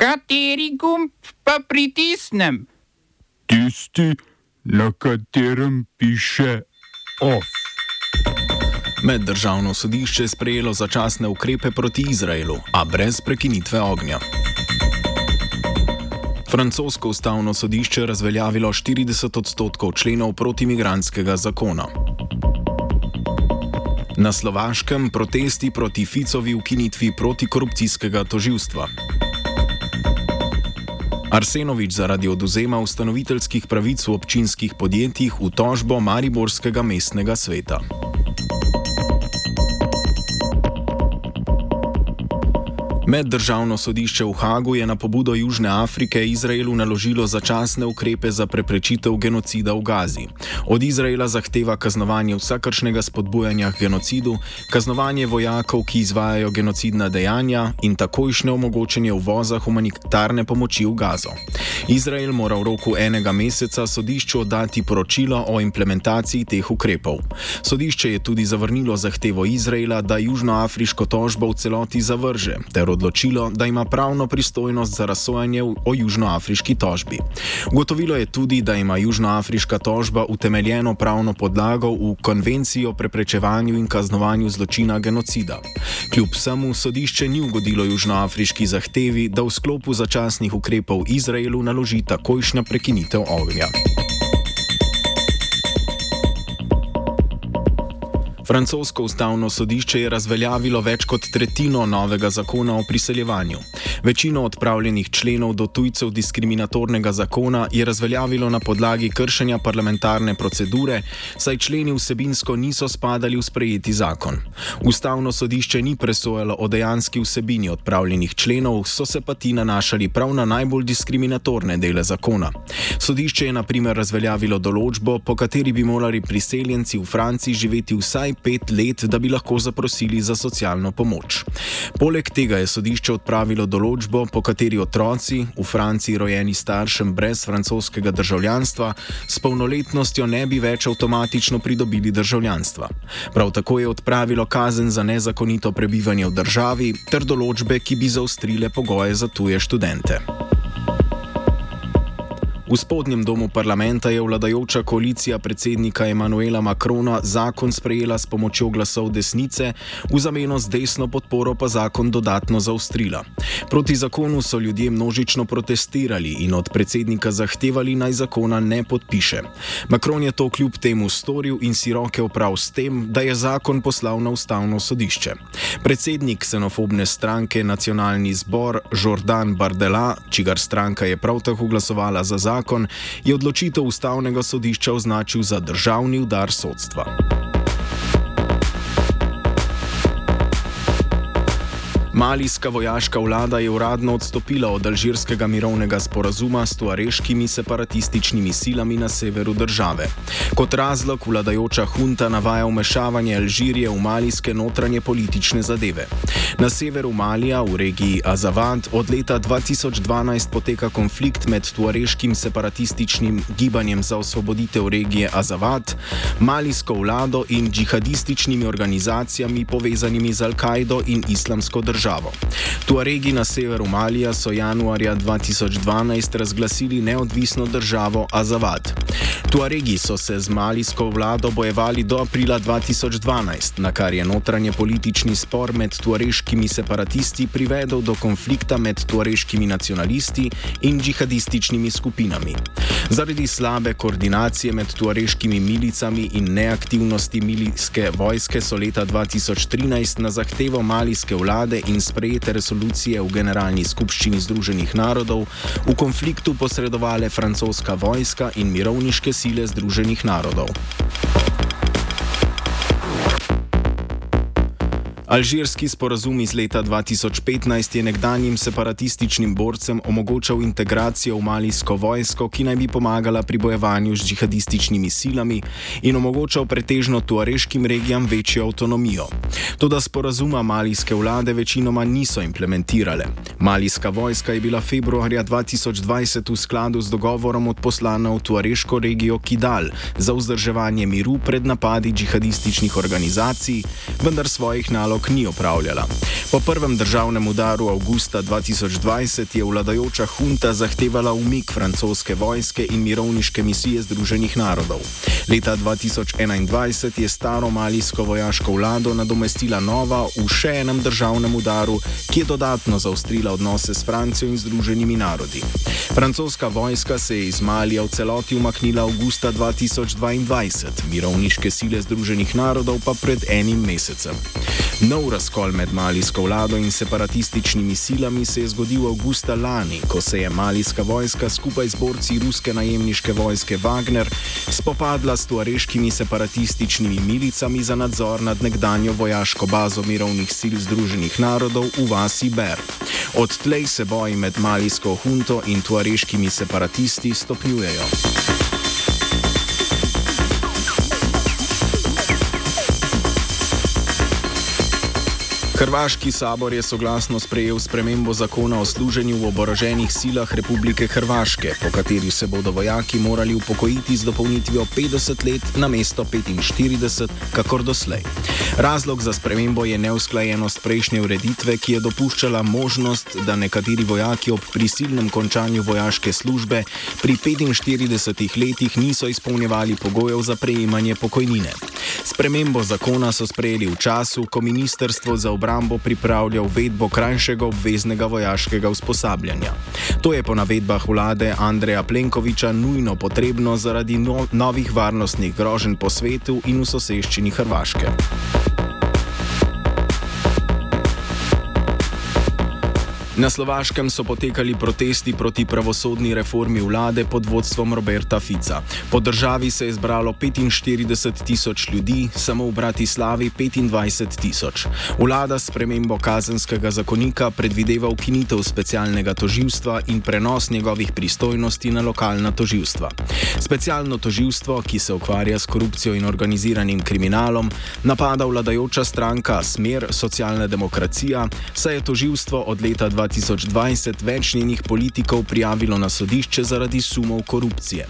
Kateri gumb pa pritisnem? Tisti, na katerem piše OF. Meddržavno sodišče je sprejelo začasne ukrepe proti Izraelu, a brez prekinitve ognja. Francosko ustavno sodišče je razveljavilo 40 odstotkov členov protimigranskega zakona. Na Slovaškem protesti proti Ficovi ukinitvi protikorupcijskega toživstva. Arsenovič zaradi oduzema ustanoviteljskih pravic v občinskih podjetjih v tožbo Mariborskega mestnega sveta. Meddržavno sodišče v Hagu je na pobudo Južne Afrike Izraelu naložilo začasne ukrepe za preprečitev genocida v Gazi. Od Izraela zahteva kaznovanje vsakršnega spodbujanja k genocidu, kaznovanje vojakov, ki izvajajo genocidna dejanja in takojšnje omogočanje uvoza humanitarne pomoči v Gazo. Izrael mora v roku enega meseca sodišču oddati poročilo o implementaciji teh ukrepov. Sodišče je tudi zavrnilo zahtevo Izraela, da južnoafriško tožbo v celoti zavrže ter odločilo, da ima pravno pristojnost za razsojanje o južnoafriški tožbi. Ugotovilo je tudi, da ima južnoafriška tožba utemeljeno pravno podlago v konvenciji o preprečevanju in kaznovanju zločina genocida. Kljub vsemu sodišče ni ugodilo južnoafriški zahtevi, da v sklopu začasnih ukrepov Izraelu naloži takojšnja prekinitev ognja. Francosko ustavno sodišče je razveljavilo več kot tretjino novega zakona o priseljevanju. Večino odpravljenih členov do tujcev diskriminatornega zakona je razveljavilo na podlagi kršenja parlamentarne procedure, saj členi vsebinsko niso spadali v sprejeti zakon. Ustavno sodišče ni presojalo o dejanski vsebini odpravljenih členov, so se pa ti nanašali prav na najbolj diskriminatorne dele zakona. Sodišče je na primer razveljavilo določbo, po kateri bi morali priseljenci v Franciji živeti vsaj pet let, da bi lahko zaprosili za socialno pomoč. Poleg tega je sodišče odpravilo določbo, po kateri otroci v Franciji rojeni staršem brez francoskega državljanstva s polnoletnostjo ne bi več avtomatično pridobili državljanstva. Prav tako je odpravilo kazen za nezakonito prebivanje v državi ter določbe, ki bi zaustrile pogoje za tuje študente. V spodnjem domu parlamenta je vladajoča koalicija predsednika Emanuela Makrona zakon sprejela s pomočjo glasov desnice, v zameno z desno podporo pa zakon dodatno zaustrila. Proti zakonu so ljudje množično protestirali in od predsednika zahtevali naj zakona ne podpiše. Makron je to kljub temu storil in si roke oprav s tem, da je zakon poslal na ustavno sodišče. Predsednik ksenofobne stranke Nacionalni zbor Jordan Bardela, čigar stranka je prav tako glasovala za zakon, zakon, je odločitev ustavnega sodišča označil za državni udar sodstva. Malijska vojaška vlada je uradno odstopila od alžirskega mirovnega sporazuma s tuareškimi separatističnimi silami na severu države. Kot razlog vladajoča hunta navaja umešavanje Alžirije v malijske notranje politične zadeve. Na severu Malija, v regiji Azavad, od leta 2012 poteka konflikt med tuareškim separatističnim gibanjem za osvoboditev regije Azavad, malijsko vlado in džihadističnimi organizacijami povezanimi z Al-Kaido in islamsko državo državo. Tuaregi na severu Malija so januarja 2012 razglasili neodvisno državo Azavad. Tuaregi so se z malijsko vlado bojevali do aprila 2012, na kar je notranje politični spor med tuareškimi separatisti privedel do konflikta med tuareškimi nacionalisti in džihadističnimi skupinami. Zaradi slabe koordinacije med tuareškimi milicami in neaktivnosti milijske vojske so leta 2013 na zahtevo malijske vlade in sprejete resolucije v Generalni skupščini Združenih narodov v konfliktu posredovale francoska vojska in mirovniške sile Združenih narodov. Alžirski sporazum iz leta 2015 je nekdanjim separatističnim borcem omogočal integracijo v malijsko vojsko, ki naj bi pomagala pri bojevanju z džihadističnimi silami in omogočal pretežno tuareškim regijam večjo avtonomijo. Toda sporazuma malijske vlade večinoma niso implementirale. Malijska vojska je bila februarja 2020 v skladu z dogovorom odposlana v tuareško regijo Kidal za vzdrževanje miru pred napadi džihadističnih organizacij, vendar svojih nalog nalog ni opravljala. Po prvem državnem udaru avgusta 2020 je vladajoča hunta zahtevala umik francoske vojske in mirovniške misije Združenih narodov. Leta 2021 je staro malijsko vojaško vlado nadomestila nova v še enem državnem udaru, ki je dodatno zaostrila odnose s Francijo in Združenimi narodi. Francoska vojska se je iz Malija v celoti umaknila avgusta 2022, mirovniške sile Združenih narodov pa pred enim mesecem. Nov razkol med malijsko vlado in separatističnimi silami se je zgodil avgusta lani, ko se je malijska vojska skupaj z borci ruske najemniške vojske Wagner spopadla s tuareškimi separatističnimi milicami za nadzor nad nekdanjo vojaško bazo mirovnih sil Združenih narodov v vasi Ber. Odtlej se boji med malijsko hunto in tuareškimi separatisti stopnjujejo. Hrvaški sabor je soglasno sprejel spremembo zakona o služenju v oboroženih silah Republike Hrvaške, po kateri se bodo vojaki morali upokojiti z dopolnitvijo 50 let na mesto 45, kakor doslej. Razlog za spremembo je neusklajenost prejšnje ureditve, ki je dopuščala možnost, da nekateri vojaki ob prisilnem končanju vojaške službe pri 45 letih niso izpolnjevali pogojev za prejemanje pokojnine. Spremembo zakona so sprejeli v času, ko Ministrstvo za obrambo pripravlja uvedbo krajšega obveznega vojaškega usposabljanja. To je po navedbah vlade Andreja Plenkoviča nujno potrebno zaradi no novih varnostnih groženj po svetu in v soseščini Hrvaške. Na Slovaškem so potekali protesti proti pravosodni reformi vlade pod vodstvom Roberta Fica. Po državi se je zbralo 45 tisoč ljudi, samo v Bratislavi 25 tisoč. Vlada s premembo kazenskega zakonika predvideva ukinitev specialnega toživstva in prenos njegovih pristojnosti na lokalna toživstva. Specialno toživstvo, ki se ukvarja s korupcijo in organiziranim kriminalom, napada vladajoča stranka Smer socialna demokracija, saj je toživstvo od leta 2020 2020 več njenih politikov prijavilo na sodišče zaradi sumov korupcije.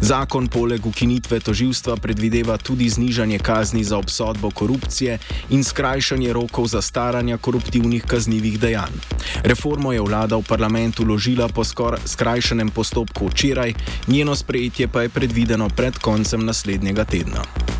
Zakon poleg ukinitve toživstva predvideva tudi znižanje kazni za obsodbo korupcije in skrajšanje rokov za staranja koruptivnih kaznjivih dejanj. Reformo je vlada v parlamentu ložila po skrajšanem postopku včeraj, njeno sprejetje pa je predvideno pred koncem naslednjega tedna.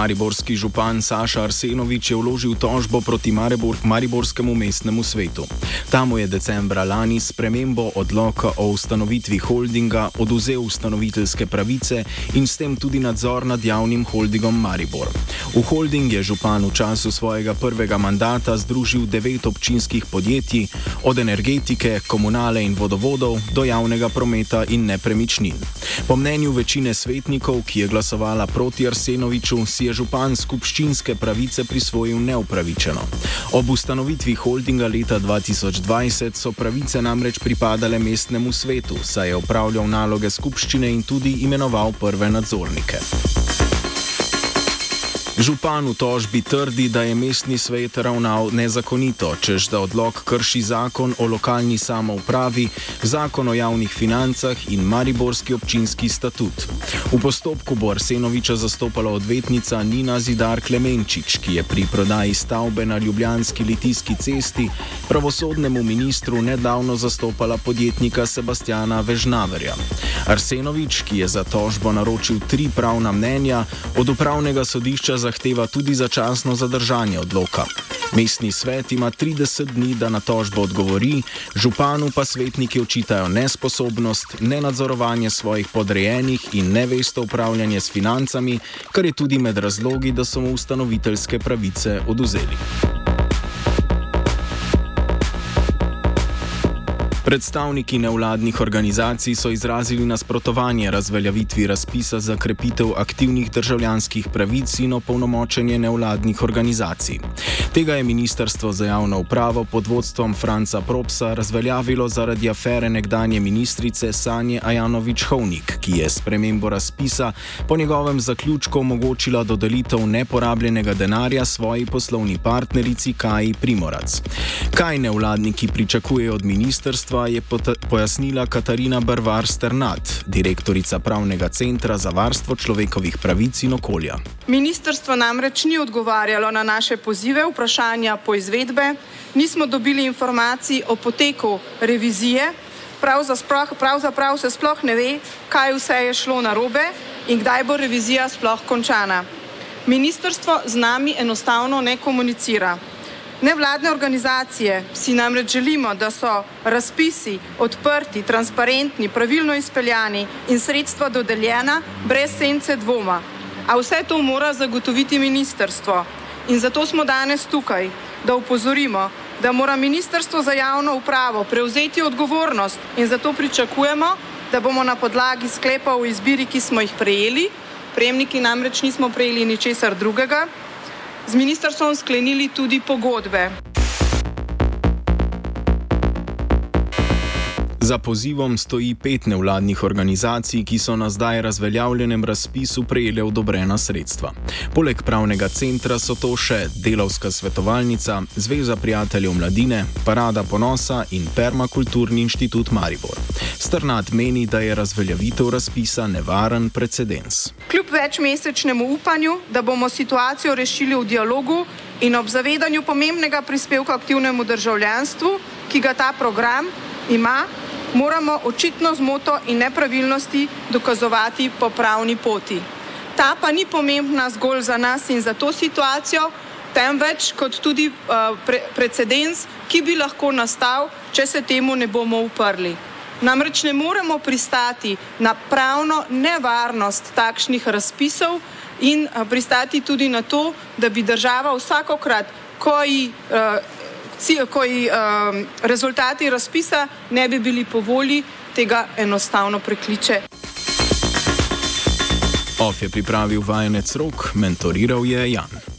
Mariborski župan Saša Arsenovič je vložil tožbo proti Maribor, Mariborskemu mestnemu svetu. Tam je decembra lani s premembo odloka o ustanovitvi holdinga oduzel ustanoviteljske pravice in s tem tudi nadzor nad javnim holdingom Maribor. V holding je župan v času svojega prvega mandata združil devet občinskih podjetij, od energetike, komunale in vodovodov do javnega prometa in nepremičnin. Po mnenju večine svetnikov, ki je glasovala proti Arsenoviču, si je župan skupščinske pravice prisvojil neupravičeno. Ob ustanovitvi holdinga leta 2020 so pravice namreč pripadale mestnemu svetu, saj je upravljal naloge skupščine in tudi imenoval prve nadzornike. Župan v tožbi trdi, da je mestni svet ravnal nezakonito, čež da odlog krši zakon o lokalni samoupravi, zakon o javnih financah in mariborski občinski statut. V postopku bo Arsenoviča zastopala odvetnica Nina Zidar Klemenčič, ki je pri prodaji stavbe na Ljubljanski litijski cesti pravosodnemu ministru nedavno zastopala podjetnika Sebastiana Vežnaverja. Arsenovič, ki je za tožbo naročil tri pravna mnenja, od upravnega sodišča za zahteva tudi začasno zadržanje odloka. Mestni svet ima 30 dni, da na tožbo odgovori, županu pa svetniki očitajo nesposobnost, nenadzorovanje svojih podrejenih in nevesto upravljanje s financami, kar je tudi med razlogi, da so mu ustanoviteljske pravice oduzeli. Predstavniki nevladnih organizacij so izrazili nasprotovanje razveljavitvi razpisa za krepitev aktivnih državljanskih pravic in opolnomočenje nevladnih organizacij. Tega je Ministrstvo za javno upravo pod vodstvom Franca Propsa razveljavilo zaradi afere nekdanje ministrice Sanje Ajanovič-Hovnik, ki je spremembo razpisa po njegovem zaključku omogočila dodelitev neporabljenega denarja svoji poslovni partnerici Kaji Primorac. Kaj nevladniki pričakujejo od ministrstva, je pojasnila Katarina Brvar Sternat, direktorica Pravnega centra za varstvo človekovih pravic in okolja. Ministrstvo namreč ni odgovarjalo na naše pozive, vprašanja po izvedbe, nismo dobili informacij o poteku revizije, pravzaprav se sploh ne ve, kaj vse je šlo narobe in kdaj bo revizija sploh končana. Ministrstvo z nami enostavno ne komunicira. Nevladne organizacije si namreč želimo, da so razpisi odprti, transparentni, pravilno izpeljani in sredstva dodeljena brez sence dvoma. A vse to mora zagotoviti ministrstvo. In zato smo danes tukaj, da upozorimo, da mora Ministrstvo za javno upravo prevzeti odgovornost in zato pričakujemo, da bomo na podlagi sklepa o izbiri, ki smo jih prejeli, prejemniki namreč nismo prejeli ničesar drugega, z ministrstvom sklenili tudi pogodbe. Za pozivom stoji pet nevladnih organizacij, ki so na zdaj razveljavljenem razpisu prejele odobrena sredstva. Poleg pravnega centra so to še Delovska svetovalnica, Zveza prijateljev mladine, Parada ponosa in Permakulturni inštitut Maribor. Strnat meni, da je razveljavitev razpisa nevaren precedens. Kljub večmesečnemu upanju, da bomo situacijo rešili v dialogu in ob zavedanju pomembnega prispevka aktivnemu državljanstvu, ki ga ta program ima, moramo očitno zmoto in nepravilnosti dokazovati po pravni poti. Ta pa ni pomembna zgolj za nas in za to situacijo, temveč kot tudi uh, pre precedens, ki bi lahko nastal, če se temu ne bomo uprli. Namreč ne moremo pristati na pravno nevarnost takšnih razpisov in uh, pristati tudi na to, da bi država vsakokrat, ko ji uh, ko um, rezultati razpisa ne bi bili po volji, tega enostavno prekliče. OF je pripravil vajenec rok, mentoriral je Jan.